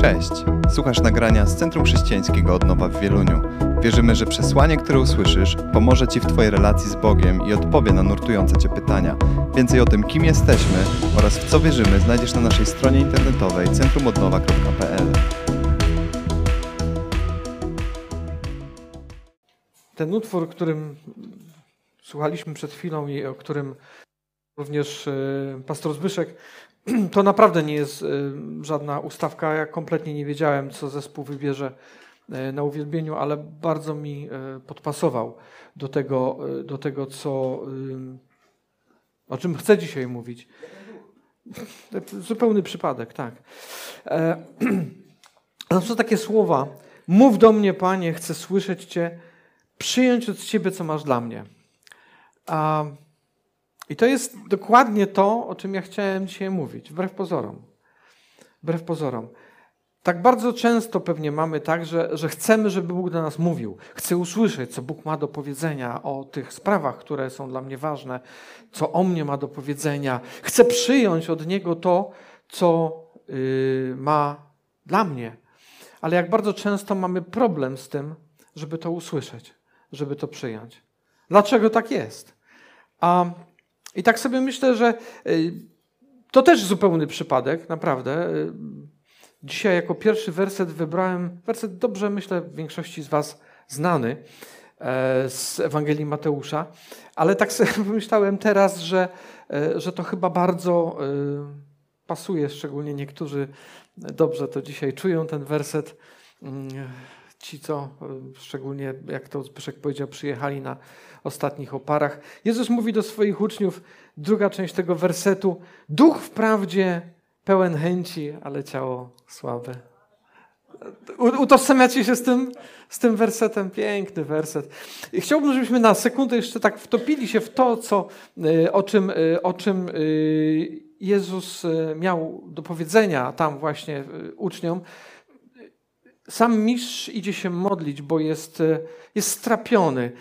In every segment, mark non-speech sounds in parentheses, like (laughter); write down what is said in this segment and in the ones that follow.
Cześć! Słuchasz nagrania z Centrum Chrześcijańskiego Odnowa w Wieluniu. Wierzymy, że przesłanie, które usłyszysz, pomoże Ci w Twojej relacji z Bogiem i odpowie na nurtujące Cię pytania. Więcej o tym, kim jesteśmy oraz w co wierzymy, znajdziesz na naszej stronie internetowej centrumodnowa.pl. Ten utwór, którym słuchaliśmy przed chwilą i o którym również e, pastor Zbyszek, (clears throat) to naprawdę nie jest e, żadna ustawka. Ja kompletnie nie wiedziałem, co zespół wybierze e, na uwielbieniu, ale bardzo mi podpasował do tego, do tego co, o czym chcę dzisiaj mówić. (laughs) Zupełny przypadek, tak. (clears throat) No są takie słowa. Mów do mnie, Panie, chcę słyszeć Cię, przyjąć od Ciebie, co masz dla mnie. A, I to jest dokładnie to, o czym ja chciałem dzisiaj mówić, wbrew pozorom. Wbrew pozorom. Tak bardzo często pewnie mamy tak, że, że chcemy, żeby Bóg do nas mówił. Chcę usłyszeć, co Bóg ma do powiedzenia o tych sprawach, które są dla mnie ważne, co o mnie ma do powiedzenia. Chcę przyjąć od Niego to, co yy, ma dla mnie. Ale jak bardzo często mamy problem z tym, żeby to usłyszeć, żeby to przyjąć. Dlaczego tak jest? A, I tak sobie myślę, że y, to też zupełny przypadek, naprawdę. Y, dzisiaj jako pierwszy werset wybrałem, werset dobrze myślę w większości z Was znany e, z Ewangelii Mateusza, ale tak sobie (laughs) pomyślałem teraz, że, e, że to chyba bardzo y, pasuje, szczególnie niektórzy dobrze to dzisiaj czują ten werset. Ci, co szczególnie, jak to Zbyszek powiedział, przyjechali na ostatnich oparach. Jezus mówi do swoich uczniów, druga część tego wersetu, duch wprawdzie pełen chęci, ale ciało słabe. Utożsamiacie się z tym, z tym wersetem? Piękny werset. I chciałbym, żebyśmy na sekundę jeszcze tak wtopili się w to, co, y, o, czym, y, o czym Jezus miał do powiedzenia tam właśnie uczniom sam mistrz idzie się modlić, bo jest, e, jest strapiony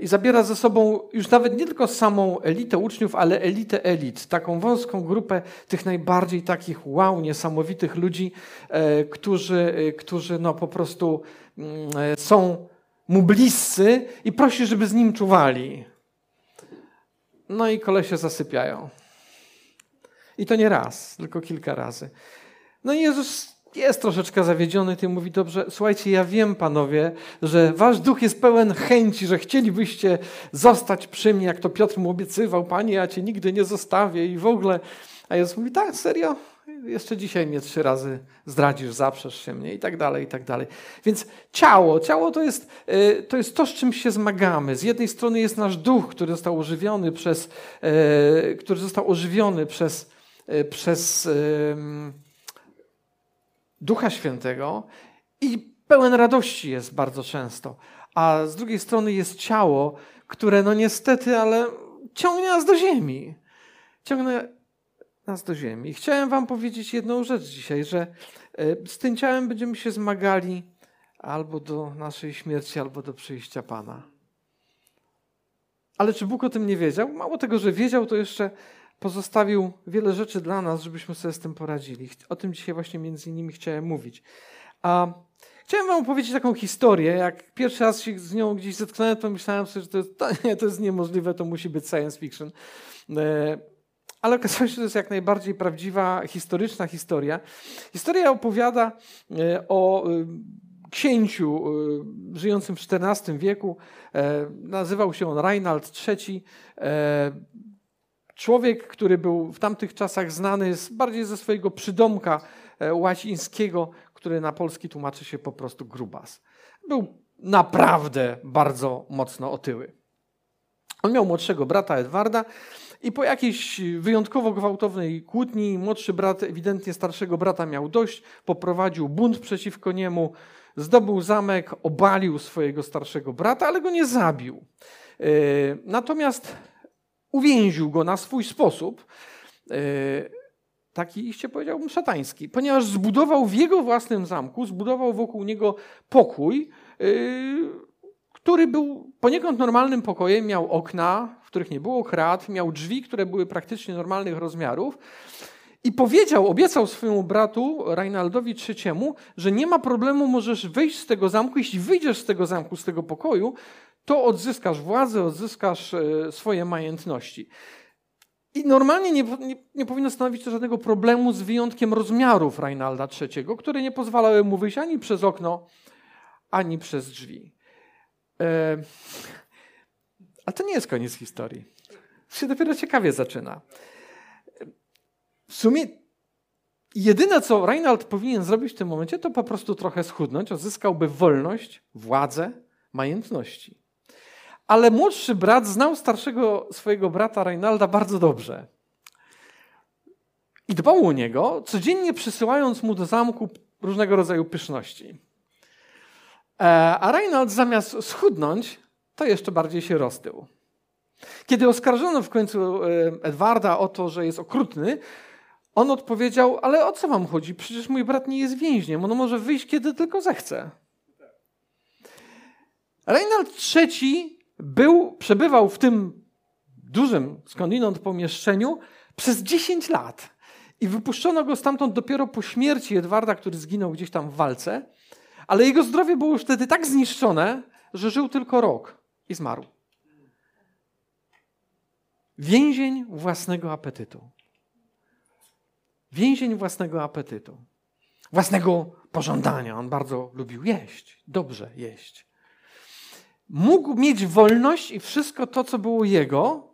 i zabiera ze sobą już nawet nie tylko samą elitę uczniów, ale elitę elit, taką wąską grupę tych najbardziej takich wow, niesamowitych ludzi, e, którzy, e, którzy no po prostu mm, są mu bliscy i prosi, żeby z nim czuwali. No i kolesie zasypiają. I to nie raz, tylko kilka razy. No i Jezus jest troszeczkę zawiedziony tym, mówi, dobrze, słuchajcie, ja wiem, panowie, że wasz duch jest pełen chęci, że chcielibyście zostać przy mnie, jak to Piotr mu obiecywał, panie, ja cię nigdy nie zostawię i w ogóle. A Jezus mówi, tak, serio? Jeszcze dzisiaj mnie trzy razy zdradzisz, zaprzesz się mnie i tak dalej, i tak dalej. Więc ciało, ciało to jest, y, to jest to, z czym się zmagamy. Z jednej strony jest nasz duch, który został ożywiony przez, y, który został ożywiony przez, y, przez Ducha Świętego i pełen radości jest bardzo często. A z drugiej strony jest ciało, które no niestety, ale ciągnie nas do ziemi. Ciągnie nas do ziemi. Chciałem wam powiedzieć jedną rzecz dzisiaj, że e, z tym ciałem będziemy się zmagali albo do naszej śmierci, albo do przyjścia Pana. Ale czy Bóg o tym nie wiedział? Mało tego, że wiedział, to jeszcze pozostawił wiele rzeczy dla nas, żebyśmy sobie z tym poradzili. O tym dzisiaj właśnie między innymi chciałem mówić. A chciałem wam opowiedzieć taką historię. Jak pierwszy raz się z nią gdzieś zetknąłem, to myślałem sobie, że to jest, to, (laughs) nie, to jest niemożliwe, to musi być science fiction. E, ale okazało się, że to jest jak najbardziej prawdziwa, historyczna historia. Historia opowiada e, o e, księciu żyjącym w XIV wieku. Nazywał się on Reinald III. Człowiek, który był w tamtych czasach znany bardziej ze swojego przydomka e, łacińskiego, który na polski tłumaczy się po prostu grubas. Był naprawdę bardzo mocno otyły. On miał młodszego brata Edwarda i po jakiejś wyjątkowo gwałtownej kłótni młodszy brat ewidentnie starszego brata miał dość, poprowadził bunt przeciwko niemu, zdobył zamek, obalił swojego starszego brata, ale go nie zabił. E, natomiast uwięził go na swój sposób, e, taki iście powiedziałbym szatański, ponieważ zbudował w jego własnym zamku, zbudował wokół niego pokój, e, który był poniekąd normalnym pokojem, miał okna, w których nie było krat, miał drzwi, które były praktycznie normalnych rozmiarów I powiedział, obiecał swojemu bratu Reinaldowi III, że nie ma problemu, możesz wyjść z tego zamku. Jeśli wyjdziesz z tego zamku, z tego pokoju, to odzyskasz władzę, odzyskasz e, swoje majątności. I normalnie nie, nie, nie, powinno stanowić to żadnego problemu z wyjątkiem rozmiarów Reinalda III, które nie pozwalały mu wyjść ani przez okno, ani przez drzwi. E, ale to nie jest koniec historii. To się dopiero ciekawie zaczyna. W sumie jedyne, co Reinald powinien zrobić w tym momencie, to po prostu trochę schudnąć, odzyskałby wolność, władzę, majątności. Ale młodszy brat znał starszego swojego brata Reinalda bardzo dobrze. I dbał o niego, codziennie przysyłając mu do zamku różnego rodzaju pyszności. E, a Reinald zamiast schudnąć, to jeszcze bardziej się roztył. Kiedy oskarżono w końcu e, Edwarda o to, że jest okrutny, on odpowiedział, ale o co wam chodzi? Przecież mój brat nie jest więźniem, on może wyjść kiedy tylko zechce. Reinald III był, przebywał w tym dużym skądinąd pomieszczeniu przez 10 lat. I wypuszczono go stamtąd dopiero po śmierci Edwarda, który zginął gdzieś tam w walce. Ale jego zdrowie było już wtedy tak zniszczone, że żył tylko rok i zmarł. Więzień własnego apetytu. Więzień własnego apetytu. Własnego pożądania. On bardzo lubił jeść, dobrze jeść. Mógł mieć wolność i wszystko to, co było jego,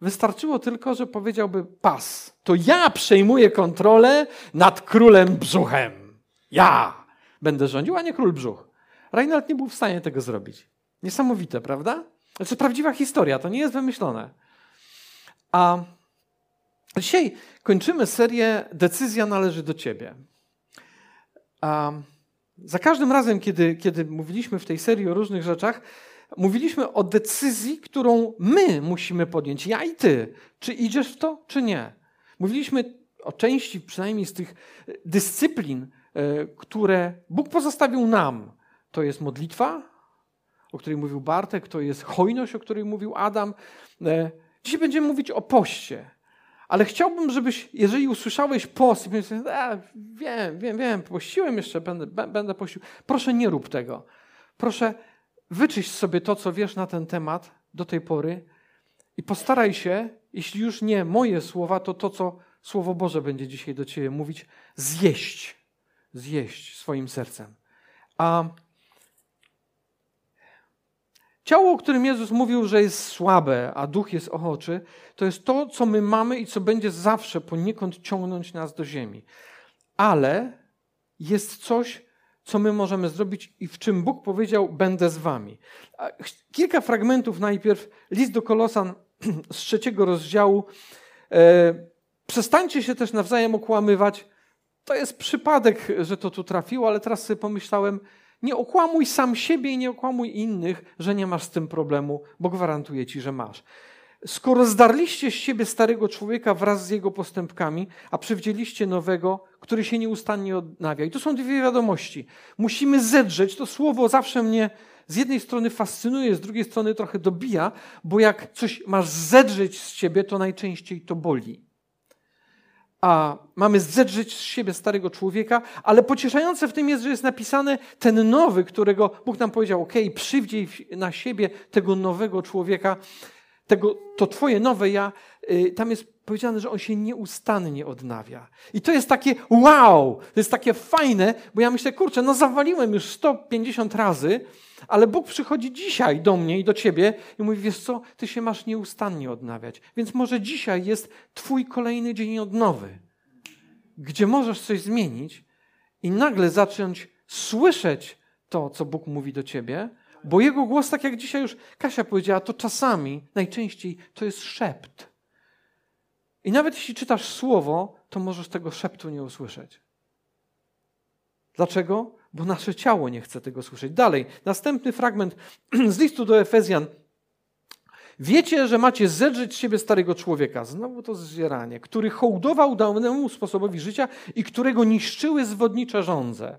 wystarczyło tylko, że powiedziałby pas. To ja przejmuję kontrolę nad królem brzuchem. Ja będę rządził, a nie król brzuch. Reinald nie był w stanie tego zrobić. Niesamowite, prawda? Jest prawdziwa historia, to nie jest wymyślone. A dzisiaj kończymy serię Decyzja należy do ciebie. A za każdym razem, kiedy, kiedy mówiliśmy w tej serii o różnych rzeczach, mówiliśmy o decyzji, którą my musimy podjąć, ja i ty. Czy idziesz w to, czy nie. Mówiliśmy o części przynajmniej z tych dyscyplin, e, które Bóg pozostawił nam. To jest modlitwa, o której mówił Bartek, to jest hojność, o której mówił Adam. E, dzisiaj będziemy mówić o poście. Ale chciałbym, żebyś, jeżeli usłyszałeś post i myślisz, e, wiem, wiem, wiem, pościłem jeszcze, będę, będę pościł. Proszę nie rób tego. Proszę wyczyść sobie to, co wiesz na ten temat do tej pory i postaraj się, jeśli już nie moje słowa, to to, co Słowo Boże będzie dzisiaj do ciebie mówić, zjeść. Zjeść swoim sercem. A Ciało, o którym Jezus mówił, że jest słabe, a duch jest ochoczy, to jest to, co my mamy i co będzie zawsze poniekąd ciągnąć nas do ziemi. Ale jest coś, co my możemy zrobić i w czym Bóg powiedział: Będę z wami. Kilka fragmentów najpierw. List do Kolosan z trzeciego rozdziału. E, przestańcie się też nawzajem okłamywać. To jest przypadek, że to tu trafiło, ale teraz sobie pomyślałem, nie okłamuj sam siebie i nie okłamuj innych, że nie masz z tym problemu, bo gwarantuję ci, że masz. Skoro zdarliście z siebie starego człowieka wraz z jego postępkami, a przywdzieliście nowego, który się nieustannie odnawia. I to są dwie wiadomości. Musimy zedrzeć. To słowo zawsze mnie z jednej strony fascynuje, z drugiej strony trochę dobija, bo jak coś masz zedrzeć z siebie, to najczęściej to boli a mamy zedrzeć z siebie starego człowieka, ale pocieszające w tym jest, że jest napisane ten nowy, którego Bóg nam powiedział, ok, przywdziej na siebie tego nowego człowieka, tego, to twoje nowe ja, y, tam jest powiedziane, że on się nieustannie odnawia. I to jest takie wow, to jest takie fajne, bo ja myślę, kurczę, no zawaliłem już 150 razy, ale Bóg przychodzi dzisiaj do mnie i do ciebie i mówi, wiesz co, ty się masz nieustannie odnawiać. Więc może dzisiaj jest twój kolejny dzień odnowy, gdzie możesz coś zmienić i nagle zacząć słyszeć to, co Bóg mówi do ciebie, bo Jego głos, tak jak dzisiaj już Kasia powiedziała, to czasami, najczęściej to jest szept. I nawet jeśli czytasz słowo, to możesz tego szeptu nie usłyszeć. Dlaczego? Bo nasze ciało nie chce tego słyszeć. Dalej, następny fragment (clears throat) z listu do Efezjan. Wiecie, że macie zedrzeć z siebie starego człowieka, znowu to zdzieranie, który hołdował dawnemu sposobowi życia i którego niszczyły zwodnicze żądze.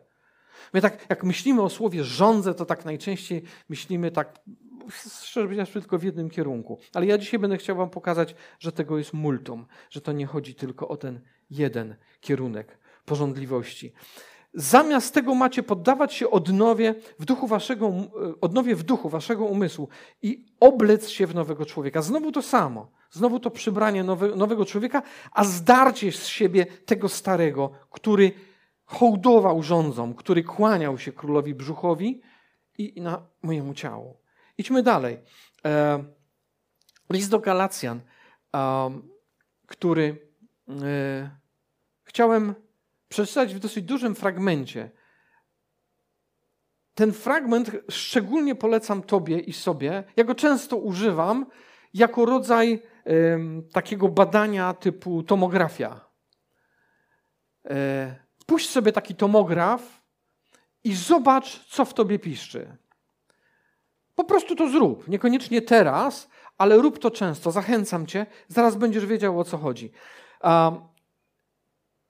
My tak, jak myślimy o słowie żądze, to tak najczęściej myślimy tak, szczerze mówiąc, tylko w jednym kierunku. Ale ja dzisiaj będę chciał wam pokazać, że tego jest multum, że to nie chodzi tylko o ten jeden kierunek porządliwości. Zamiast tego macie poddawać się odnowie w duchu waszego, odnowie w duchu waszego umysłu i oblec się w nowego człowieka. Znowu to samo. Znowu to przybranie nowe, nowego człowieka, a zdarcie z siebie tego starego, który hołdował rządzom, który kłaniał się królowi brzuchowi i na mojemu ciału. Idźmy dalej. E, list do Galacjan, e, który e, chciałem przeczytać w dosyć dużym fragmencie. Ten fragment szczególnie polecam Tobie i sobie. Ja go często używam jako rodzaj takiego badania typu tomografia. E, puść sobie taki tomograf i zobacz, co w tobie piszczy. Po prostu to zrób. Niekoniecznie teraz, ale rób to często. Zachęcam cię, zaraz będziesz wiedział o co chodzi.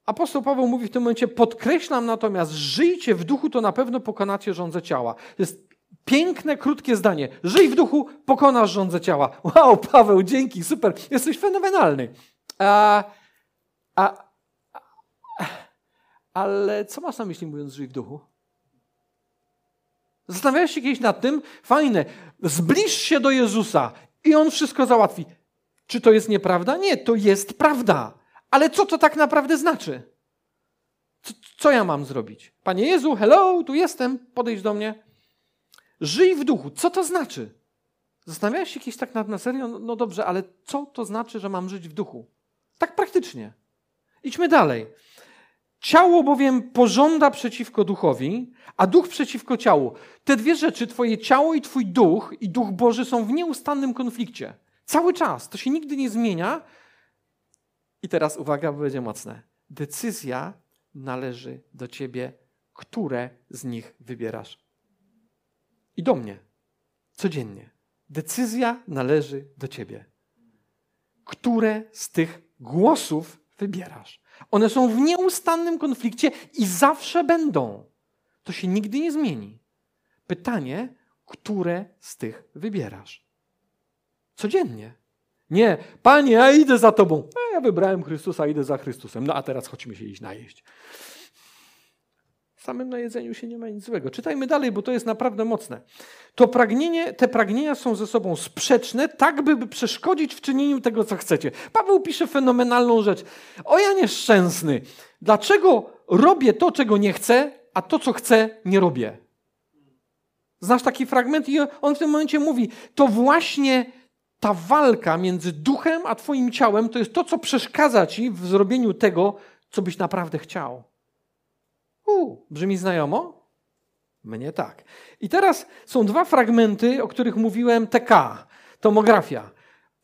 Apostoł Paweł mówi w tym momencie: Podkreślam natomiast, żyjcie w duchu, to na pewno pokonacie rządzę ciała. Jest piękne, krótkie zdanie. Żyj w duchu, pokonasz rządzę ciała. Wow, Paweł, dzięki, super, jesteś fenomenalny. A, a, a, ale co masz na myśli, mówiąc, żyj w duchu? Zastanawiałeś się kiedyś nad tym? Fajne. Zbliż się do Jezusa i On wszystko załatwi. Czy to jest nieprawda? Nie, to jest prawda. Ale co to tak naprawdę znaczy? Co, co ja mam zrobić? Panie Jezu, hello, tu jestem, podejdź do mnie. Żyj w duchu. Co to znaczy? Zastanawiałeś się kiedyś tak na, na serio? No, no dobrze, ale co to znaczy, że mam żyć w duchu? Tak praktycznie. Idźmy dalej. Ciało bowiem pożąda przeciwko duchowi, a duch przeciwko ciału. Te dwie rzeczy, twoje ciało i twój duch i duch Boży są w nieustannym konflikcie. Cały czas. To się nigdy nie zmienia. I teraz uwaga, bo będzie mocne. Decyzja należy do ciebie, które z nich wybierasz. I do mnie. Codziennie. Decyzja należy do ciebie. Które z tych głosów wybierasz? One są w nieustannym konflikcie i zawsze będą. To się nigdy nie zmieni. Pytanie, które z tych wybierasz? Codziennie. Nie, panie, ja idę za tobą. Ja wybrałem Chrystusa, idę za Chrystusem. No a teraz chodźmy się iść najeść. W samym najedzeniu się nie ma nic złego. Czytajmy dalej, bo to jest naprawdę mocne. To pragnienie, te pragnienia są ze sobą sprzeczne, tak by przeszkodzić w czynieniu tego, co chcecie. Paweł pisze fenomenalną rzecz. O ja nieszczęsny, dlaczego robię to, czego nie chcę, a to, co chcę, nie robię? Znasz taki fragment i on w tym momencie mówi, to właśnie ta walka między duchem a twoim ciałem to jest to, co przeszkadza ci w zrobieniu tego, co byś naprawdę chciał. U, brzmi znajomo? Mnie tak. I teraz są dwa fragmenty, o których mówiłem, TK, tomografia.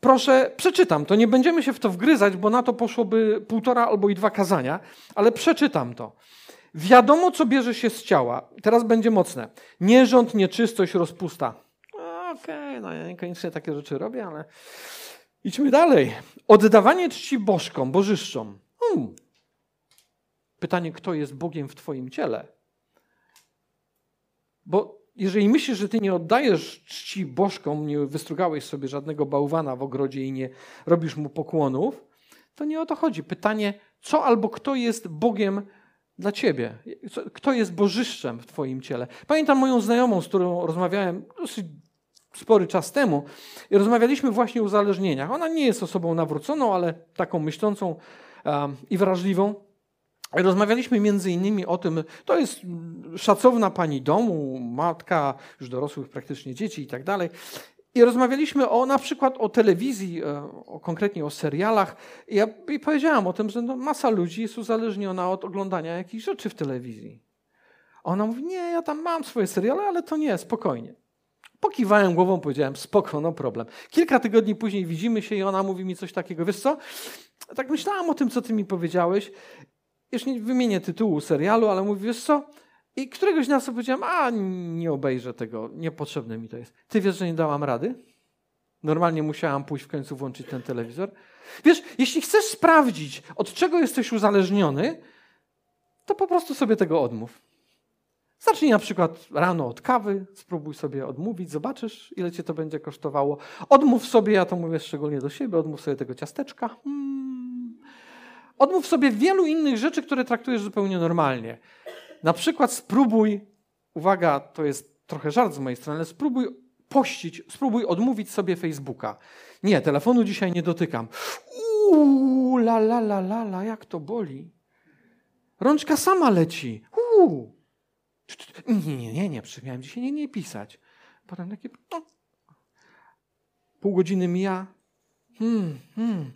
Proszę, przeczytam to. Nie będziemy się w to wgryzać, bo na to poszłoby półtora albo i dwa kazania, ale przeczytam to. Wiadomo, co bierze się z ciała. Teraz będzie mocne. Nierząd, nieczystość, rozpusta. Okej, okay, no ja niekoniecznie takie rzeczy robię, ale idźmy dalej. Oddawanie czci bożkom, bożyszczom. Hmm. Pytanie, kto jest Bogiem w Twoim ciele? Bo jeżeli myślisz, że Ty nie oddajesz czci bożkom, nie wystrugałeś sobie żadnego bałwana w ogrodzie i nie robisz mu pokłonów, to nie o to chodzi. Pytanie, co albo kto jest Bogiem dla Ciebie? Kto jest bożyszczem w Twoim ciele? Pamiętam moją znajomą, z którą rozmawiałem dosyć spory czas temu i rozmawialiśmy właśnie o uzależnieniach. Ona nie jest osobą nawróconą, ale taką myślącą um, i wrażliwą. Rozmawialiśmy między innymi o tym, to jest szacowna pani domu, matka już dorosłych praktycznie dzieci i tak dalej. I rozmawialiśmy o, na przykład o telewizji, e, o, konkretnie o serialach. I ja i powiedziałam o tym, że no, masa ludzi jest uzależniona od oglądania jakichś rzeczy w telewizji. Ona mówi, nie, ja tam mam swoje seriale, ale to nie, spokojnie. Pokiwałem głową, powiedziałem, spoko, no problem. Kilka tygodni później widzimy się i ona mówi mi coś takiego, wiesz co, tak myślałam o tym, co ty mi powiedziałeś już nie wymienię tytułu serialu, ale mówi, wiesz co? I któregoś dnia sobie powiedziałem, a nie obejrzę tego, niepotrzebne mi to jest. Ty wiesz, że nie dałam rady? Normalnie musiałam pójść w końcu włączyć ten telewizor. Wiesz, jeśli chcesz sprawdzić, od czego jesteś uzależniony, to po prostu sobie tego odmów. Zacznij na przykład rano od kawy, spróbuj sobie odmówić, zobaczysz, ile cię to będzie kosztowało. Odmów sobie, ja to mówię szczególnie do siebie, odmów sobie tego ciasteczka. Hmm Odmów sobie wielu innych rzeczy, które traktujesz zupełnie normalnie. Na przykład spróbuj, uwaga, to jest trochę żart z mojej strony, spróbuj pościć, spróbuj odmówić sobie Facebooka. Nie, telefonu dzisiaj nie dotykam. Uuu, la la la la la, jak to boli. Rączka sama leci. Uuu. Nie, nie, nie, nie, miałem dzisiaj nie, nie pisać. Potem takie, no. Pół godziny mija. Hmm, hmm.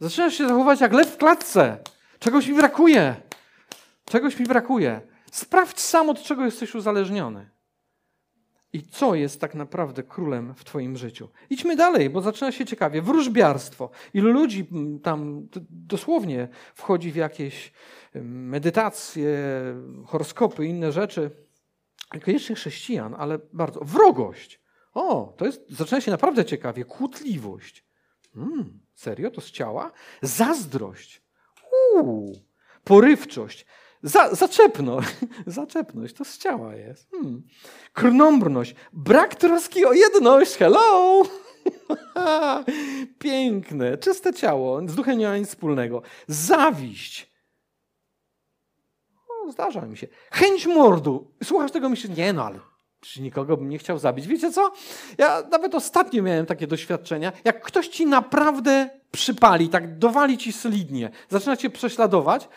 Zaczynasz się zachowywać jak lew w klatce. Czegoś mi brakuje. Czegoś mi brakuje. Sprawdź sam, od czego jesteś uzależniony. I co jest tak naprawdę królem w Twoim życiu. Idźmy dalej, bo zaczyna się ciekawie. Wróżbiarstwo. Ilu ludzi tam dosłownie wchodzi w jakieś medytacje, horoskopy, inne rzeczy. Niekoniecznie chrześcijan, ale bardzo. Wrogość. O, to jest, zaczyna się naprawdę ciekawie. Kłótliwość. Hmm, serio? To z ciała? Zazdrość. Uuu, porywczość. Za, zaczepno. (laughs) Zaczepność to z ciała jest. Hmm. Krnąbrność. Brak troski o jedność. Hello! (laughs) Piękne. Czyste ciało. Z duchem nie ma nic wspólnego. Zawiść. O, zdarza mi się. Chęć mordu. Słuchasz tego myślisz, nie no, ale czy nikogo bym nie chciał zabić. Wiecie co? Ja nawet ostatnio miałem takie doświadczenia. Jak ktoś ci naprawdę przypali, tak dowali ci solidnie, zaczyna cię prześladować,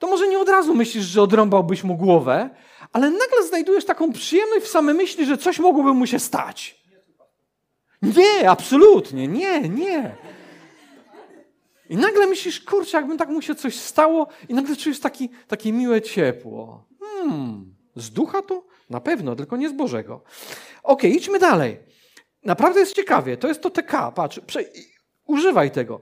to może nie od razu myślisz, że odrąbałbyś mu głowę, ale nagle znajdujesz taką przyjemność w samej myśli, że coś mogłoby mu się stać. Nie, absolutnie, nie, nie. I nagle myślisz, kurczę, jakbym tak mu się coś stało i nagle czujesz taki, takie miłe ciepło. Hmm, z ducha to? Na pewno, tylko nie z Bożego. Ok, idźmy dalej. Naprawdę jest ciekawie. To jest to TK. Patrz, prze... używaj tego.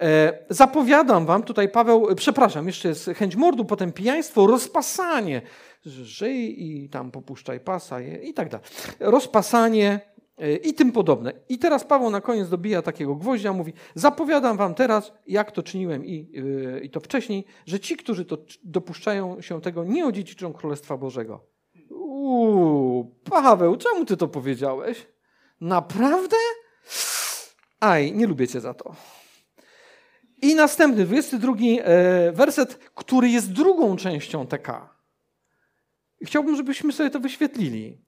E, zapowiadam wam, tutaj Paweł, przepraszam, jeszcze jest chęć mordu, potem pijaństwo, rozpasanie. Żyj i tam popuszczaj pasa i tak dalej. Rozpasanie e, i tym podobne. I teraz Paweł na koniec dobija takiego gwoździa, mówi, zapowiadam wam teraz, jak to czyniłem i, e, i to wcześniej, że ci, którzy to dopuszczają się tego, nie odziedziczą Królestwa Bożego. Uuu, Paweł, czemu ty to powiedziałeś? Naprawdę? Aj, nie lubię cię za to. I następny, 22 e, werset, który jest drugą częścią TK. Chciałbym, żebyśmy sobie to wyświetlili.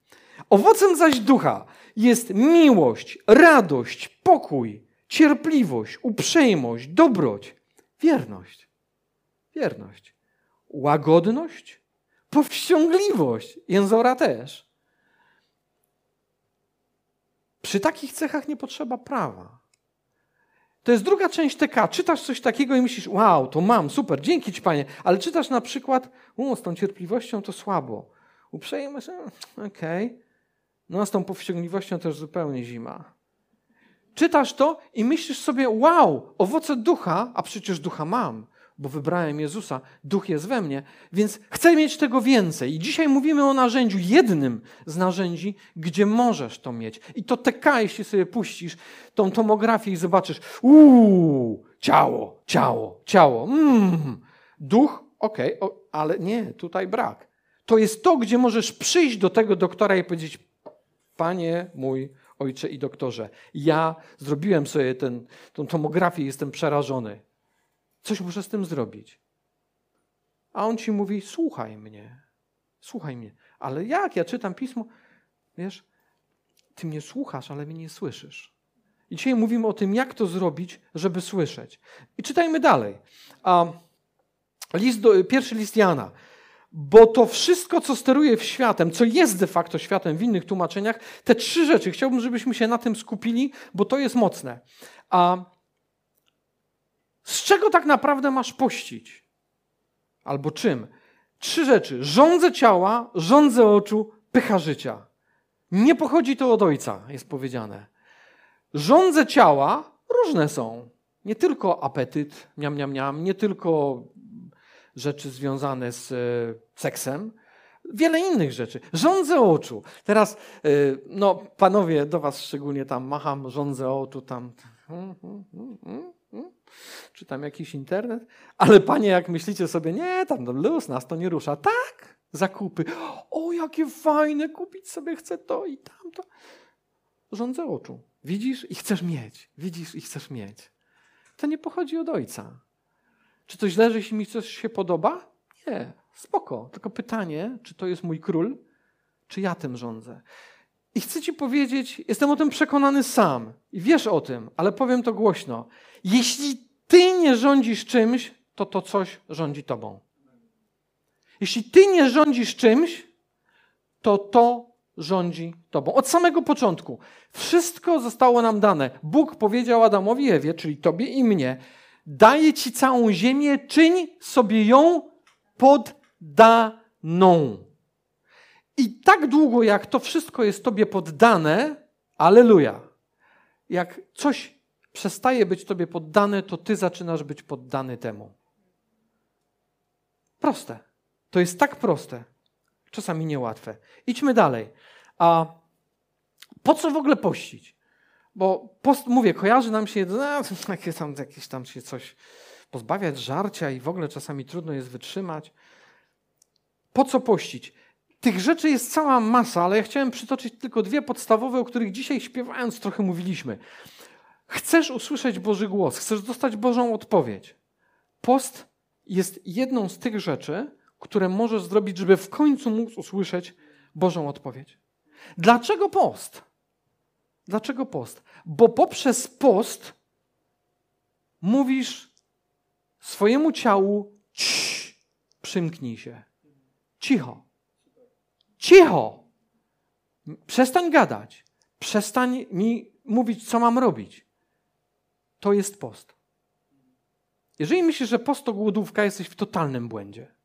Owocem zaś ducha jest miłość, radość, pokój, cierpliwość, uprzejmość, dobroć, wierność. Wierność. Łagodność, powściągliwość. Jęzora też. Przy takich cechach nie potrzeba prawa. To jest druga część TK. Czytasz coś takiego i myślisz, wow, to mam, super, dzięki Ci Panie. Ale czytasz na przykład, u, z tą cierpliwością to słabo. Uprzejmy się, okej. Okay. No, z tą powściągliwością też zupełnie zima. Czytasz to i myślisz sobie, wow, owoce ducha, a przecież ducha mam bo wybrałem Jezusa, duch jest we mnie, więc chcę mieć tego więcej. I dzisiaj mówimy o narzędziu, jednym z narzędzi, gdzie możesz to mieć. I to TK, jeśli sobie puścisz tą tomografię i zobaczysz, uuu, ciało, ciało, ciało, mm, duch, okej, okay, ale nie, tutaj brak. To jest to, gdzie możesz przyjść do tego doktora i powiedzieć, panie mój, ojcze i doktorze, ja zrobiłem sobie ten, tą tomografię, jestem przerażony. Coś muszę z tym zrobić. A on ci mówi: Słuchaj mnie, słuchaj mnie. Ale jak? Ja czytam pismo. Wiesz, ty mnie słuchasz, ale mnie nie słyszysz. I dzisiaj mówimy o tym, jak to zrobić, żeby słyszeć. I czytajmy dalej. A list do, pierwszy list Jana. Bo to wszystko, co steruje w światem, co jest de facto światem w innych tłumaczeniach, te trzy rzeczy, chciałbym, żebyśmy się na tym skupili, bo to jest mocne. A z czego tak naprawdę masz pościć? Albo czym? Trzy rzeczy. Rządzę ciała, rządzę oczu, pycha życia. Nie pochodzi to od ojca, jest powiedziane. Rządzę ciała różne są. Nie tylko apetyt, miam, miam, miam, nie tylko rzeczy związane z e, seksem, wiele innych rzeczy. Rządzę oczu. Teraz, e, no, panowie, do was szczególnie tam macham, rządzę oczu tam. Hmm, hmm, hmm, czy tam jakiś internet, ale panie, jak myślicie sobie, nie, tam luz, nas to nie rusza. Tak, zakupy. O, jakie fajne, kupić sobie chcę to i tamto. Rządzę oczu. Widzisz i chcesz mieć. Widzisz i chcesz mieć. To nie pochodzi od ojca. Czy to źle, że jeśli mi coś się podoba? Nie, spoko. Tylko pytanie, czy to jest mój król, czy ja tym rządzę. I chcę ci powiedzieć, jestem o tym przekonany sam i wiesz o tym, ale powiem to głośno. Jeśli ty nie rządzisz czymś, to to coś rządzi tobą. Jeśli ty nie rządzisz czymś, to to rządzi tobą. Od samego początku. Wszystko zostało nam dane. Bóg powiedział Adamowi i Ewie, czyli tobie i mnie, daję ci całą ziemię, czyń sobie ją poddaną. I tak długo, jak to wszystko jest tobie poddane, aleluja, jak coś przestaje być tobie poddane, to ty zaczynasz być poddany temu. Proste. To jest tak proste. Czasami niełatwe. Idźmy dalej. A po co w ogóle pościć? Bo post, mówię, kojarzy nam się, no, (laughs) jakieś, tam, jakieś tam się coś pozbawiać żarcia i w ogóle czasami trudno jest wytrzymać. Po co pościć? Tych rzeczy jest cała masa, ale ja chciałem przytoczyć tylko dwie podstawowe, o których dzisiaj śpiewając trochę mówiliśmy. Chcesz usłyszeć Boży głos, chcesz dostać Bożą odpowiedź. Post jest jedną z tych rzeczy, które możesz zrobić, żeby w końcu móc usłyszeć Bożą odpowiedź. Dlaczego post? Dlaczego post? Bo poprzez post mówisz swojemu ciału, cii, przymknij się. Cicho. Cicho. Przestań gadać. Przestań mi mówić, co mam robić. To jest post. Jeżeli myślisz, że post to głodówka, jesteś w totalnym błędzie.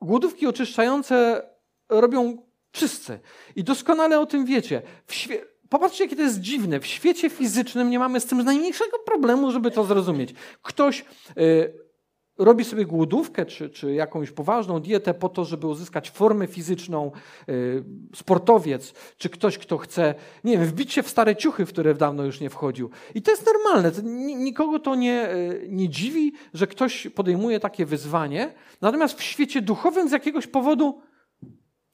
Głodówki oczyszczające robią wszyscy. I doskonale o tym wiecie. Świe... Popatrzcie, jakie to jest dziwne. W świecie fizycznym nie mamy z tym najmniejszego problemu, żeby to zrozumieć. Ktoś y, robi sobie głodówkę czy, czy jakąś poważną dietę po to, żeby uzyskać formę fizyczną, y, sportowiec, czy ktoś, kto chce, nie wiem, wbić się w stare ciuchy, w które dawno już nie wchodził. I to jest normalne. Nikogo to nie, y, nie dziwi, że ktoś podejmuje takie wyzwanie. Natomiast w świecie duchowym z jakiegoś powodu,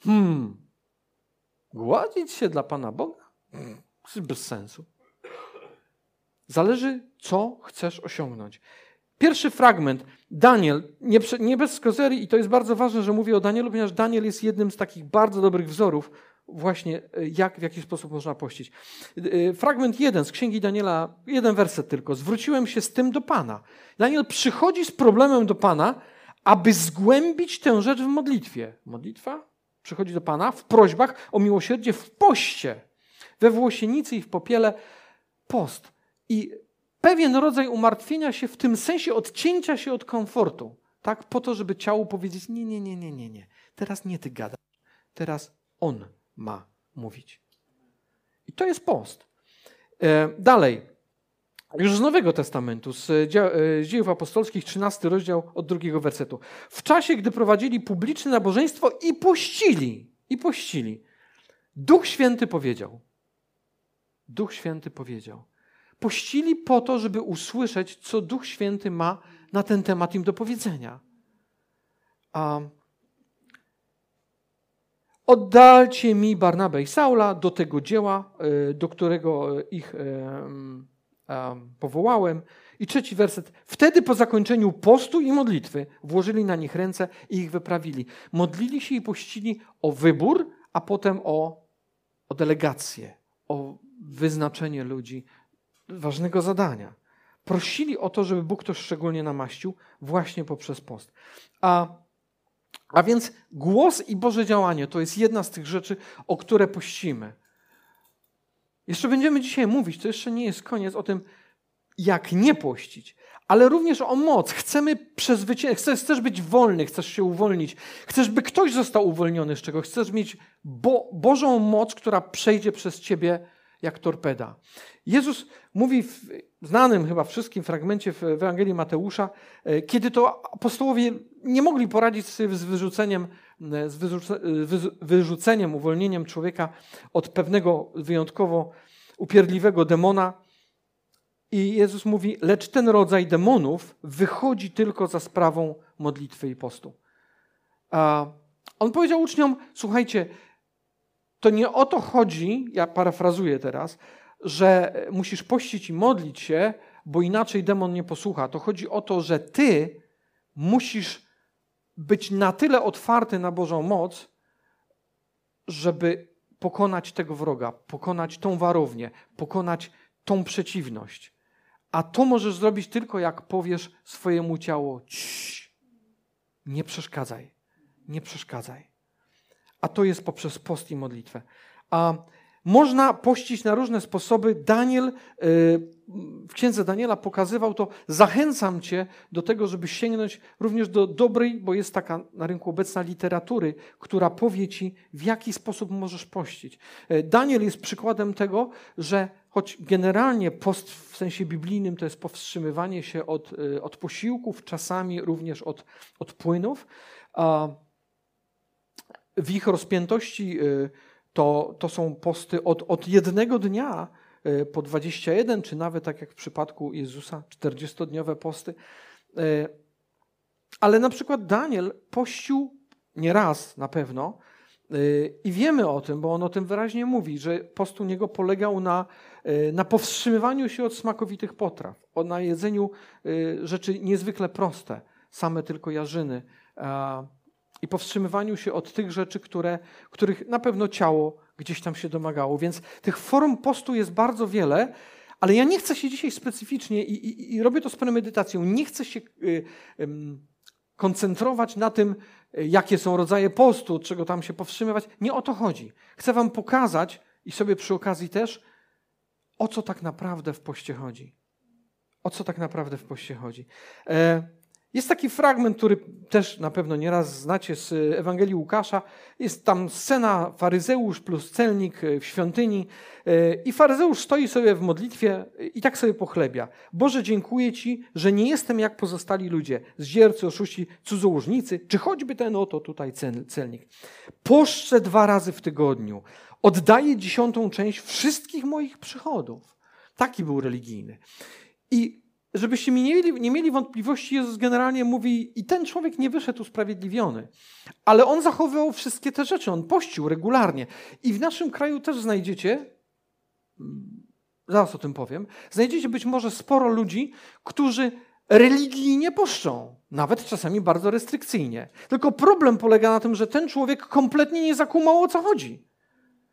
hmm, gładzić się dla Pana Boga? Hmm, bez sensu. Zależy, co chcesz osiągnąć. Pierwszy fragment, Daniel, nie, nie bez kozerii, i to jest bardzo ważne, że mówię o Danielu, ponieważ Daniel jest jednym z takich bardzo dobrych wzorów, właśnie e, jak, w jaki sposób można pościć. E, fragment jeden z Księgi Daniela, jeden werset tylko. Zwróciłem się z tym do Pana. Daniel przychodzi z problemem do Pana, aby zgłębić tę rzecz w modlitwie. Modlitwa przychodzi do Pana w prośbach o miłosierdzie w poście, we włosienicy i w popiele post. I pewien rodzaj umartwienia się w tym sensie odcięcia się od komfortu, tak? Po to, żeby ciału powiedzieć: Nie, nie, nie, nie, nie, nie. Teraz nie ty gadasz. Teraz on ma mówić. I to jest post. E, dalej. Już z Nowego Testamentu, z e, Dziejów Apostolskich, 13 rozdział od drugiego wersetu. W czasie, gdy prowadzili publiczne nabożeństwo i pościli, i pościli, Duch Święty powiedział. Duch Święty powiedział pościli po to, żeby usłyszeć, co Duch Święty ma na ten temat im do powiedzenia. Um, Oddalcie mi Barnabę i Saula do tego dzieła, e, do którego ich e, powołałem. I trzeci werset. Wtedy po zakończeniu postu i modlitwy włożyli na nich ręce i ich wyprawili. Modlili się i pościli o wybór, a potem o, o delegację, o wyznaczenie ludzi ważnego zadania. Prosili o to, żeby Bóg to szczególnie namaścił właśnie poprzez post. A, a więc głos i Boże działanie to jest jedna z tych rzeczy, o które pościmy. Jeszcze będziemy dzisiaj mówić, to jeszcze nie jest koniec, o tym, jak nie pościć, ale również o moc. Chcemy przezwyciężyć, chcesz, chcesz być wolny, chcesz się uwolnić, chcesz, by ktoś został uwolniony z czegoś, chcesz mieć Bo Bożą moc, która przejdzie przez ciebie jak torpeda. Jezus mówi w znanym chyba wszystkim fragmencie w Ewangelii Mateusza, e, kiedy to apostołowie nie mogli poradzić sobie z wyrzuceniem, e, z wyrzuceniem, uwolnieniem człowieka od pewnego wyjątkowo upierdliwego demona. I Jezus mówi, lecz ten rodzaj demonów wychodzi tylko za sprawą modlitwy i postu. On powiedział uczniom, słuchajcie, to nie o to chodzi, ja parafrazuję teraz, że musisz pościć i modlić się, bo inaczej demon nie posłucha. To chodzi o to, że ty musisz być na tyle otwarty na Bożą moc, żeby pokonać tego wroga, pokonać tą warownię, pokonać tą przeciwność. A to możesz zrobić tylko jak powiesz swojemu ciału: nie przeszkadzaj, nie przeszkadzaj. A to jest poprzez post i modlitwę. A można pościć na różne sposoby. Daniel, y, w księdze Daniela pokazywał to. Zachęcam cię do tego, żeby sięgnąć również do dobrej, bo jest taka na rynku obecna literatury, która powie ci, w jaki sposób możesz pościć. Y, Daniel jest przykładem tego, że choć generalnie post w sensie biblijnym to jest powstrzymywanie się od, y, od posiłków, czasami również od, od płynów, w ich rozpiętości to, to są posty od, od jednego dnia e, po 21, czy nawet tak jak w przypadku Jezusa, 40-dniowe posty. E, ale na przykład Daniel pościł nie raz na pewno i wiemy o tym, bo on o tym wyraźnie mówi, że post u niego polegał na, na powstrzymywaniu się od smakowitych potraw, na jedzeniu rzeczy niezwykle proste, same tylko jarzyny i powstrzymywaniu się od tych rzeczy, które, których na pewno ciało gdzieś tam się domagało. Więc tych form postu jest bardzo wiele, ale ja nie chcę się dzisiaj specyficznie, i, i, i robię to z premedytacją, nie chcę się y, y, koncentrować na tym, y, jakie są rodzaje postu, czego tam się powstrzymywać. Nie o to chodzi. Chcę Wam pokazać i sobie przy okazji też, o co tak naprawdę w poście chodzi. O co tak naprawdę w poście chodzi. E, jest taki fragment, który też na pewno nieraz znacie z Ewangelii Łukasza. Jest tam scena faryzeusz plus celnik w świątyni i faryzeusz stoi sobie w modlitwie i tak sobie pochlebia. Boże, dziękuję Ci, że nie jestem jak pozostali ludzie, zdziercy, oszuści, cudzołożnicy, czy choćby ten oto tutaj celnik. Poszczę dwa razy w tygodniu. Oddaję dziesiątą część wszystkich moich przychodów. Taki był religijny. I żebyście nie mieli, nie mieli wątpliwości, Jezus generalnie mówi, i ten człowiek nie wyszedł usprawiedliwiony. Ale on zachowywał wszystkie te rzeczy, on pościł regularnie. I w naszym kraju też znajdziecie, zaraz o tym powiem, znajdziecie być może sporo ludzi, którzy religijnie poszczą, nawet czasami bardzo restrykcyjnie. Tylko problem polega na tym, że ten człowiek kompletnie nie zakumał o co chodzi.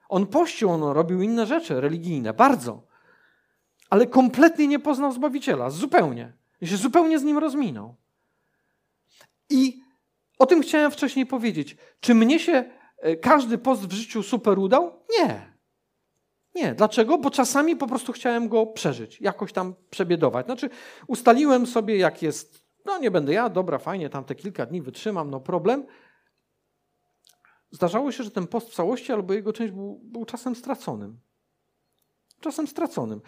On pościł, on robił inne rzeczy religijne, bardzo ale kompletnie nie poznał Zbawiciela. Zupełnie. I się zupełnie z nim rozminął. I o tym chciałem wcześniej powiedzieć. Czy mnie się e, każdy post w życiu super udał? Nie. Nie. Dlaczego? Bo czasami po prostu chciałem go przeżyć, jakoś tam przebiedować. Znaczy, ustaliłem sobie, jak jest, no nie będę ja, dobra, fajnie, tam te kilka dni wytrzymam, no problem. Zdarzało się, że ten post w całości albo jego część był, był czasem straconym. Czasem straconym.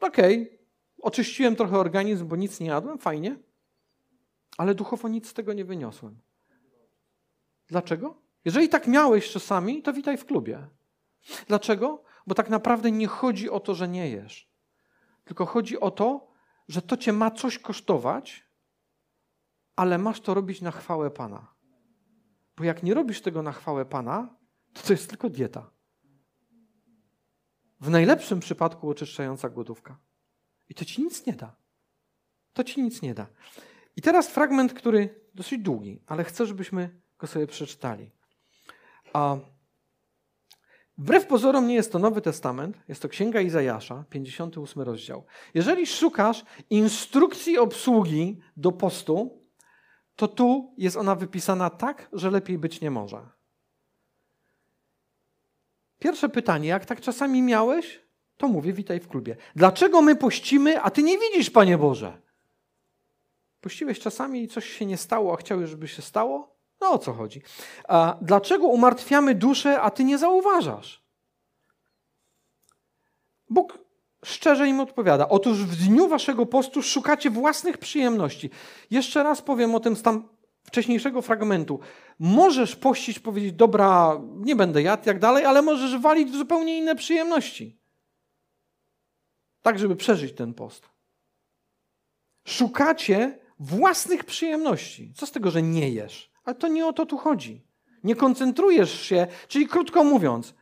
Okej, okay, oczyściłem trochę organizm, bo nic nie jadłem, fajnie, ale duchowo nic z tego nie wyniosłem. Dlaczego? Jeżeli tak miałeś czasami, to witaj w klubie. Dlaczego? Bo tak naprawdę nie chodzi o to, że nie jesz. Tylko chodzi o to, że to cię ma coś kosztować, ale masz to robić na chwałę Pana. Bo jak nie robisz tego na chwałę Pana, to to jest tylko dieta. W najlepszym przypadku oczyszczająca głodówka. I to ci nic nie da. To ci nic nie da. I teraz fragment, który dosyć długi, ale chcę, żebyśmy go sobie przeczytali. A wbrew pozorom nie jest to Nowy Testament, jest to Księga Izajasza, 58 rozdział. Jeżeli szukasz instrukcji obsługi do postu, to tu jest ona wypisana tak, że lepiej być nie może. Pierwsze pytanie, jak tak czasami miałeś, to mówię, witaj w klubie. Dlaczego my pościmy, a ty nie widzisz, Panie Boże? Pościłeś czasami i coś się nie stało, a chciałeś, żeby się stało? No o co chodzi? A dlaczego umartwiamy duszę, a ty nie zauważasz? Bóg szczerze im odpowiada. Otóż w dniu waszego postu szukacie własnych przyjemności. Jeszcze raz powiem o tym z tam wcześniejszego fragmentu. Możesz pościć, powiedzieć, dobra, nie będę jadł, jak dalej, ale możesz walić w zupełnie inne przyjemności. Tak, żeby przeżyć ten post. Szukacie własnych przyjemności. Co z tego, że nie jesz? Ale to nie o to tu chodzi. Nie koncentrujesz się, czyli krótko mówiąc,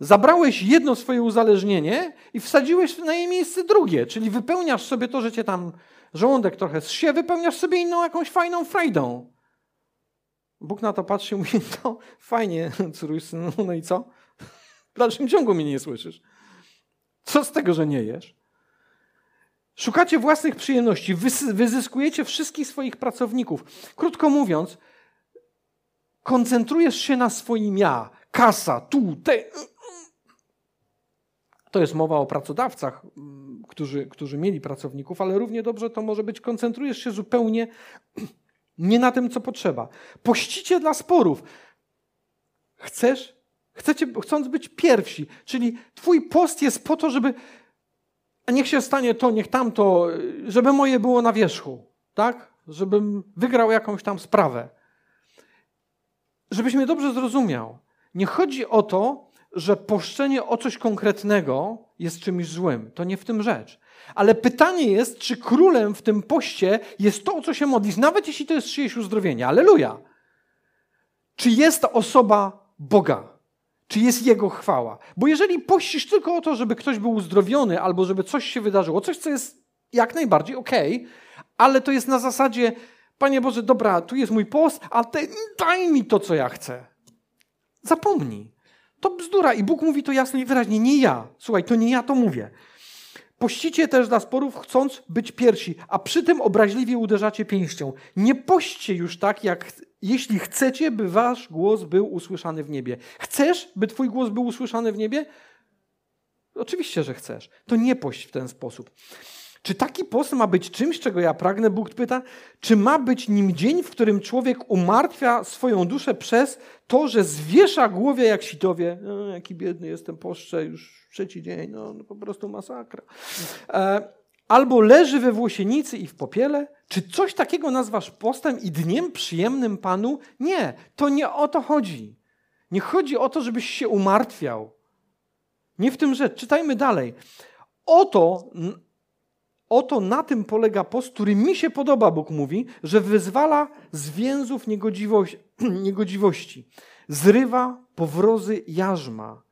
Zabrałeś jedno swoje uzależnienie i wsadziłeś na jej miejsce drugie, czyli wypełniasz sobie to, że cię tam żołądek trochę zsie, wypełniasz sobie inną jakąś fajną frajdą. Bóg na to patrzy i mówi, no fajnie, córuś synu, no i co? W dalszym ciągu mnie nie słyszysz. Co z tego, że nie jesz? Szukacie własnych przyjemności, wyzyskujecie wszystkich swoich pracowników. Krótko mówiąc, koncentrujesz się na swoim ja. Kasa, tu, te. To jest mowa o pracodawcach, którzy, którzy mieli pracowników, ale równie dobrze to może być, koncentrujesz się zupełnie (clears throat) nie na tym, co potrzeba. Pościcie dla sporów. Chcesz? Chcecie, chcąc być pierwsi. Czyli twój post jest po to, żeby a niech się stanie to, niech tamto, żeby moje było na wierzchu, tak? Żebym wygrał jakąś tam sprawę. Żebyś mnie dobrze zrozumiał. Nie chodzi o to, że poszczenie o coś konkretnego jest czymś złym. To nie w tym rzecz. Ale pytanie jest, czy królem w tym poście jest to, o co się modlisz, nawet jeśli to jest czyjeś uzdrowienie. Aleluja! Czy jest osoba Boga? Czy jest Jego chwała? Bo jeżeli pościsz tylko o to, żeby ktoś był uzdrowiony albo żeby coś się wydarzyło, coś, co jest jak najbardziej okej, okay, ale to jest na zasadzie, Panie Boże, dobra, tu jest mój post, a ty daj mi to, co ja chcę. Zapomnij. To bzdura i Bóg mówi to jasno i wyraźnie, nie ja. Słuchaj, to nie ja to mówię. Pościcie też dla sporów, chcąc być pierwsi, a przy tym obraźliwie uderzacie pięścią. Nie poście już tak, jak jeśli chcecie, by wasz głos był usłyszany w niebie. Chcesz, by twój głos był usłyszany w niebie? Oczywiście, że chcesz. To nie pość w ten sposób. Czy taki post ma być czymś, czego ja pragnę? Bóg pyta. Czy ma być nim dzień, w którym człowiek umartwia swoją duszę przez to, że zwiesza głowie jak sitowie? No, jaki biedny jestem, poszczę już trzeci dzień, no, no po prostu masakra. E, albo leży we włosienicy i w popiele? Czy coś takiego nazwasz postem i dniem przyjemnym Panu? Nie, to nie o to chodzi. Nie chodzi o to, żebyś się umartwiał. Nie w tym rzecz. Czytajmy dalej. Oto Oto na tym polega post, który mi się podoba, Bóg mówi, że wyzwala z więzów (clears throat) niegodziwości. Zrywa powrozy jarzma,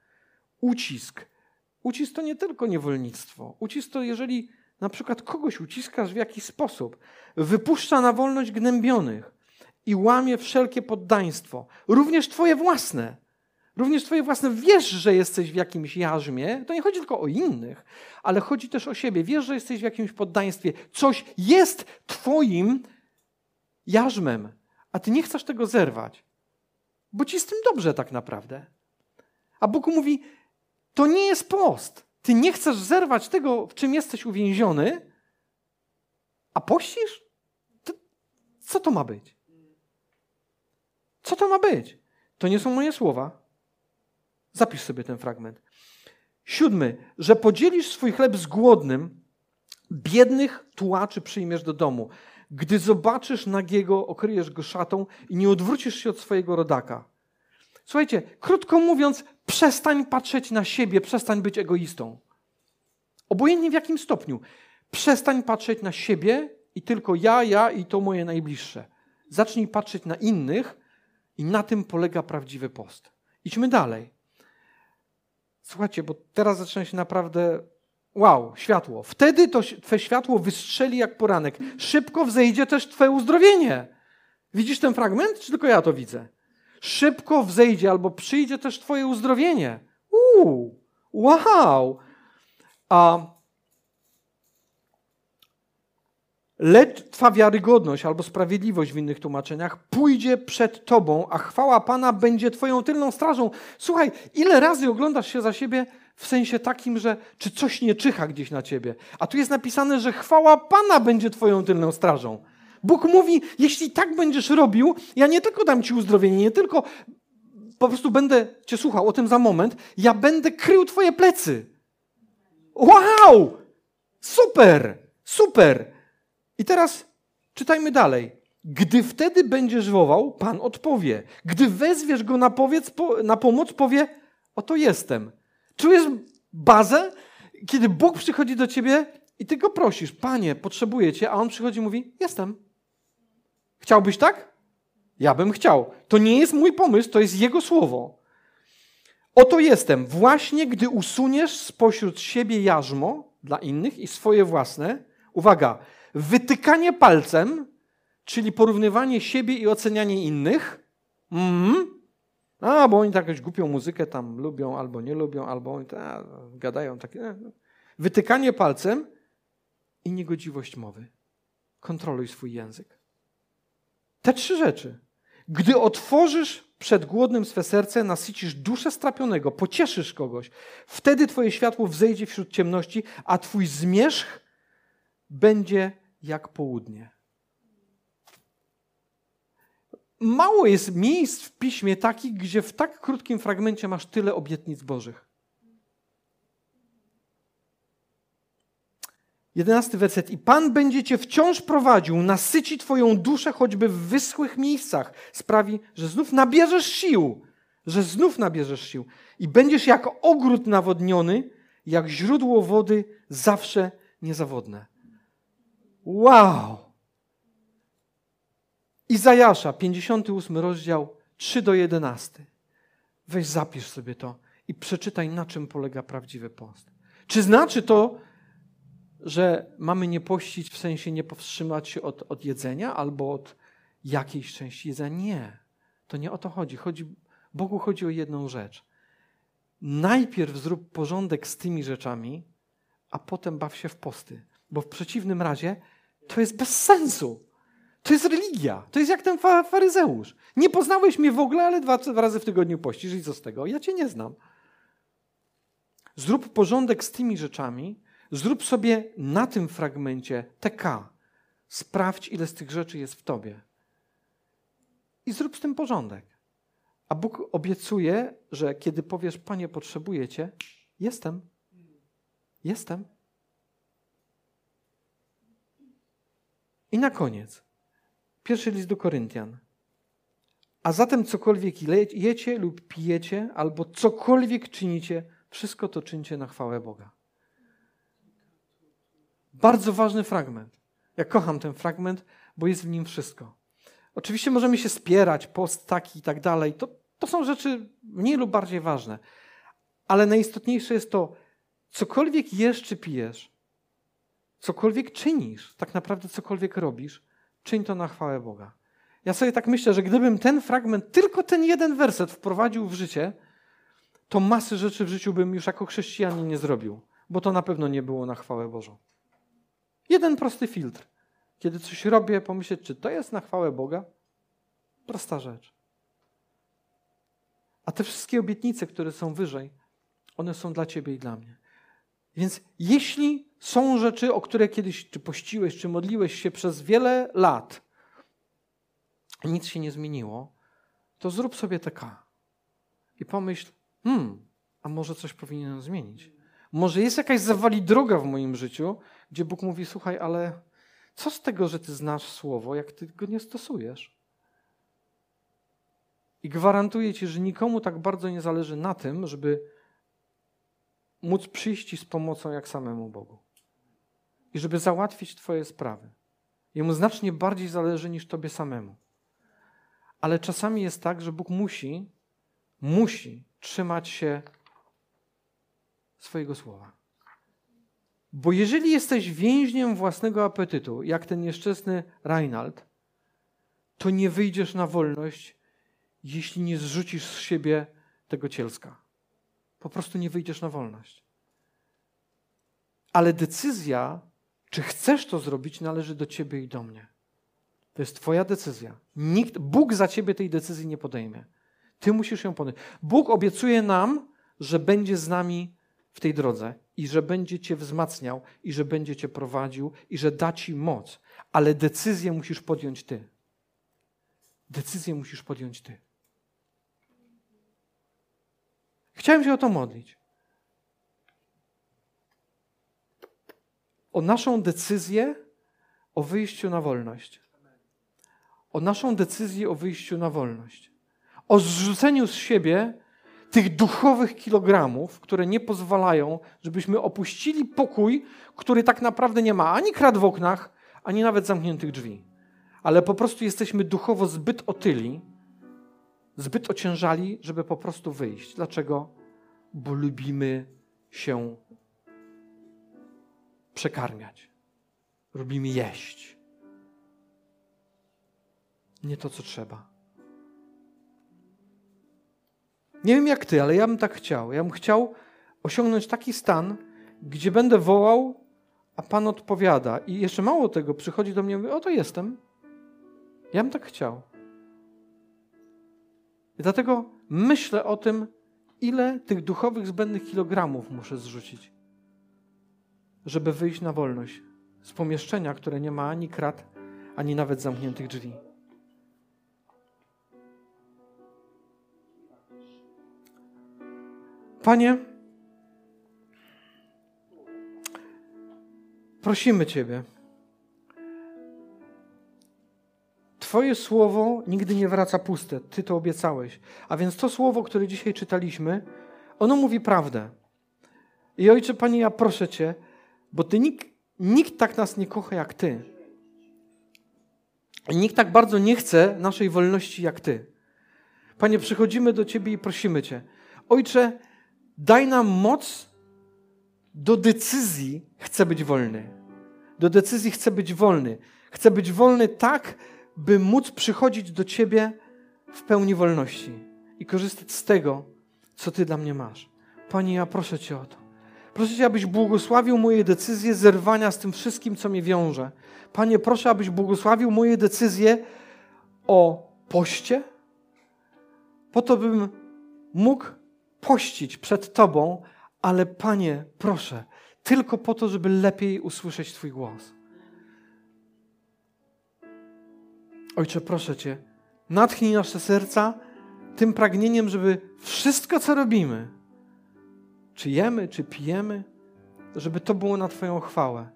ucisk. Ucisk to nie tylko niewolnictwo. Ucisk to jeżeli na przykład kogoś uciskasz w jakiś sposób, wypuszcza na wolność gnębionych i łamie wszelkie poddaństwo, również twoje własne. Również Twoje własne wiesz, że jesteś w jakimś jarzmie. To nie chodzi tylko o innych, ale chodzi też o siebie. Wiesz, że jesteś w jakimś poddaństwie. Coś jest Twoim jarzmem, a Ty nie chcesz tego zerwać, bo Ci z tym dobrze tak naprawdę. A Bóg mówi: To nie jest post. Ty nie chcesz zerwać tego, w czym jesteś uwięziony, a pościsz? To, co to ma być? Co to ma być? To nie są moje słowa. Zapisz sobie ten fragment. Siódmy, że podzielisz swój chleb z głodnym, biednych tułaczy przyjmiesz do domu. Gdy zobaczysz nagiego, okryjesz go szatą i nie odwrócisz się od swojego rodaka. Słuchajcie, krótko mówiąc, przestań patrzeć na siebie, przestań być egoistą. Obojętnie w jakim stopniu. Przestań patrzeć na siebie i tylko ja, ja i to moje najbliższe. Zacznij patrzeć na innych i na tym polega prawdziwy post. Idźmy dalej. Słuchajcie, bo teraz zaczyna się naprawdę wow, światło. Wtedy to Twe światło wystrzeli jak poranek. Szybko wzejdzie też Twoje uzdrowienie. Widzisz ten fragment, czy tylko ja to widzę? Szybko wzejdzie albo przyjdzie też Twoje uzdrowienie. Uuu, wow. A lecz Twa wiarygodność albo sprawiedliwość w innych tłumaczeniach pójdzie przed Tobą, a chwała Pana będzie Twoją tylną strażą. Słuchaj, ile razy oglądasz się za siebie w sensie takim, że czy coś nie czyha gdzieś na Ciebie, a tu jest napisane, że chwała Pana będzie Twoją tylną strażą. Bóg mówi, jeśli tak będziesz robił, ja nie tylko dam Ci uzdrowienie, nie tylko po prostu będę Cię słuchał o tym za moment, ja będę krył Twoje plecy. Wow! Super! Super! I teraz czytajmy dalej. Gdy wtedy będziesz wołał, Pan odpowie. Gdy wezwiesz go na, powiedz, na pomoc, powie: Oto jestem. Czujesz bazę, kiedy Bóg przychodzi do ciebie i ty go prosisz: Panie, potrzebuję cię, a on przychodzi i mówi: Jestem. Chciałbyś tak? Ja bym chciał. To nie jest mój pomysł, to jest jego słowo. Oto jestem, właśnie gdy usuniesz spośród siebie jarzmo dla innych i swoje własne. Uwaga, wytykanie palcem, czyli porównywanie siebie i ocenianie innych. Mm. A, bo oni tak jakąś głupią muzykę tam lubią, albo nie lubią, albo oni ta, gadają takie. E, no. Wytykanie palcem i niegodziwość mowy. Kontroluj swój język. Te trzy rzeczy. Gdy otworzysz przed głodnym swe serce, nasycisz duszę strapionego, pocieszysz kogoś, wtedy twoje światło wzejdzie wśród ciemności, a twój zmierzch będzie jak południe. Mało jest miejsc w piśmie takich, gdzie w tak krótkim fragmencie masz tyle obietnic Bożych. Jedenasty werset. I Pan będzie cię wciąż prowadził, nasyci twoją duszę choćby w wyschłych miejscach. Sprawi, że znów nabierzesz sił. Że znów nabierzesz sił. I będziesz jak ogród nawodniony, jak źródło wody zawsze niezawodne. Wow! Izajasza, 58 rozdział, 3 do 11. Weź zapisz sobie to i przeczytaj, na czym polega prawdziwy post. Czy znaczy to, że mamy nie pościć, w sensie nie powstrzymać się od, od jedzenia albo od jakiejś części jedzenia. Nie. To nie o to chodzi. chodzi. Bogu chodzi o jedną rzecz. Najpierw zrób porządek z tymi rzeczami, a potem baw się w posty. Bo w przeciwnym razie to jest bez sensu. To jest religia. To jest jak ten faryzeusz. Nie poznałeś mnie w ogóle, ale dwa, razy w tygodniu pościsz i co z tego? Ja cię nie znam. Zrób porządek z tymi rzeczami, Zrób sobie na tym fragmencie TK. Sprawdź, ile z tych rzeczy jest w tobie. I zrób z tym porządek. A Bóg obiecuje, że kiedy powiesz, Panie, potrzebuję Cię, jestem. Jestem. I na koniec. Pierwszy list do Koryntian. A zatem cokolwiek jecie lub pijecie, albo cokolwiek czynicie, wszystko to czyńcie na chwałę Boga. Bardzo ważny fragment. Ja kocham ten fragment, bo jest w nim wszystko. Oczywiście możemy się spierać, post taki i tak dalej. To, to są rzeczy mniej lub bardziej ważne. Ale najistotniejsze jest to, cokolwiek jesz czy pijesz, cokolwiek czynisz, tak naprawdę cokolwiek robisz, czyń to na chwałę Boga. Ja sobie tak myślę, że gdybym ten fragment, tylko ten jeden werset wprowadził w życie, to masy rzeczy w życiu bym już jako chrześcijanin nie zrobił, bo to na pewno nie było na chwałę Bożą. Jeden prosty filtr. Kiedy coś robię, pomyśleć, czy to jest na chwałę Boga? Prosta rzecz. A te wszystkie obietnice, które są wyżej, one są dla ciebie i dla mnie. Więc jeśli są rzeczy, o które kiedyś czy pościłeś, czy modliłeś się przez wiele lat, nic się nie zmieniło, to zrób sobie TK i pomyśl, hmm, a może coś powinienem zmienić. Może jest jakaś zawali droga w moim życiu, gdzie Bóg mówi: Słuchaj, ale co z tego, że ty znasz słowo, jak ty go nie stosujesz? I gwarantuję ci, że nikomu tak bardzo nie zależy na tym, żeby móc przyjść z pomocą jak samemu Bogu. I żeby załatwić Twoje sprawy. Jemu znacznie bardziej zależy niż Tobie samemu. Ale czasami jest tak, że Bóg musi, musi trzymać się swojego słowa. Bo jeżeli jesteś więźniem własnego apetytu, jak ten nieszczęsny Reinald, to nie wyjdziesz na wolność, jeśli nie zrzucisz z siebie tego cielska. Po prostu nie wyjdziesz na wolność. Ale decyzja, czy chcesz to zrobić, należy do ciebie i do mnie. To jest Twoja decyzja. Nikt, Bóg za ciebie tej decyzji nie podejmie. Ty musisz ją podjąć. Bóg obiecuje nam, że będzie z nami w tej drodze i że będzie Cię wzmacniał i że będzie Cię prowadził i że da Ci moc. Ale decyzję musisz podjąć Ty. Decyzję musisz podjąć Ty. Chciałem się o to modlić. O naszą decyzję o wyjściu na wolność. O naszą decyzję o wyjściu na wolność. O zrzuceniu z siebie tych duchowych kilogramów, które nie pozwalają, żebyśmy opuścili pokój, który tak naprawdę nie ma ani krat w oknach, ani nawet zamkniętych drzwi. Ale po prostu jesteśmy duchowo zbyt otyli, zbyt ociężali, żeby po prostu wyjść. Dlaczego? bo lubimy się przekarmiać. Lubimy jeść. Nie to, co trzeba. Nie wiem jak ty, ale ja bym tak chciał. Ja bym chciał osiągnąć taki stan, gdzie będę wołał, a Pan odpowiada. I jeszcze mało tego, przychodzi do mnie i mówi, o to jestem. Ja bym tak chciał. I dlatego myślę o tym, ile tych duchowych zbędnych kilogramów muszę zrzucić, żeby wyjść na wolność z pomieszczenia, które nie ma ani krat, ani nawet zamkniętych drzwi. Panie, prosimy Ciebie. Twoje słowo nigdy nie wraca puste. Ty to obiecałeś. A więc to słowo, które dzisiaj czytaliśmy, ono mówi prawdę. I Ojcze, Panie, ja proszę Cię, bo Ty nikt, nikt tak nas nie kocha jak Ty. I nikt tak bardzo nie chce naszej wolności jak Ty. Panie, przychodzimy do Ciebie i prosimy Cię. Ojcze, daj nam moc do decyzji, chcę być wolny. Do decyzji chcę być wolny. Chcę być wolny tak, by móc przychodzić do Ciebie w pełni wolności i korzystać z tego, co Ty dla mnie masz. Panie, ja proszę Cię o to. Proszę Cię, abyś błogosławił moje decyzje zerwania z tym wszystkim, co mnie wiąże. Panie, proszę, abyś błogosławił moje decyzje o poście, po to, bym mógł pościć przed Tobą, ale Panie, proszę, tylko po to, żeby lepiej usłyszeć Twój głos. Ojcze, proszę Cię, natchnij nasze serca tym pragnieniem, żeby wszystko, co robimy, czy jemy, czy pijemy, żeby to było na Twoją chwałę.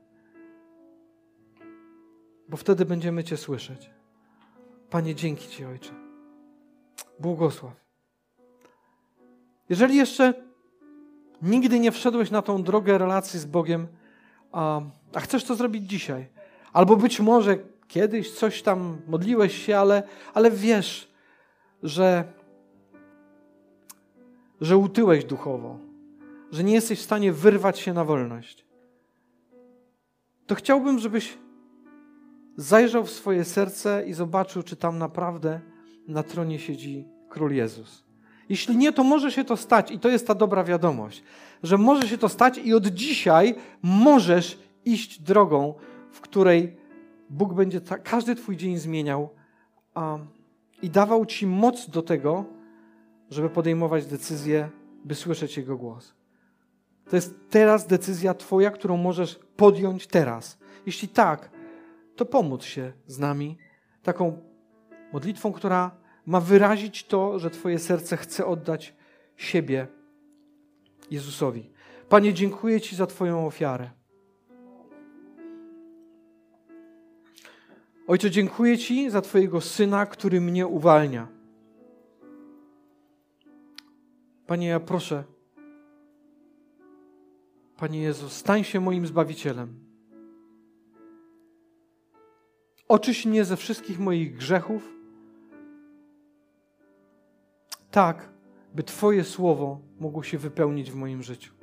Bo wtedy będziemy Cię słyszeć. Panie, dzięki Ci, Ojcze. Błogosław. Jeżeli jeszcze nigdy nie wszedłeś na tą drogę relacji z Bogiem, a, a chcesz to zrobić dzisiaj, albo być może kiedyś coś tam modliłeś się, ale, ale wiesz, że, że utyłeś duchowo, że nie jesteś w stanie wyrwać się na wolność, to chciałbym, żebyś zajrzał w swoje serce i zobaczył, czy tam naprawdę na tronie siedzi Król Jezus. Jeśli nie, to może się to stać i to jest ta dobra wiadomość, że może się to stać i od dzisiaj możesz iść drogą, w której Bóg będzie ta, każdy Twój dzień zmieniał a, i dawał Ci moc do tego, żeby podejmować decyzje, by słyszeć Jego głos. To jest teraz decyzja Twoja, którą możesz podjąć teraz. Jeśli tak, to pomóc się z nami taką modlitwą, która ma wyrazić to, że Twoje serce chce oddać siebie Jezusowi. Panie, dziękuję Ci za Twoją ofiarę. Ojcze, dziękuję Ci za Twojego Syna, który mnie uwalnia. Panie, ja proszę, Panie Jezu, stań się moim Zbawicielem. Oczyś mnie ze wszystkich moich grzechów, tak, by Twoje słowo mogło się wypełnić w moim życiu.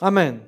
Amen.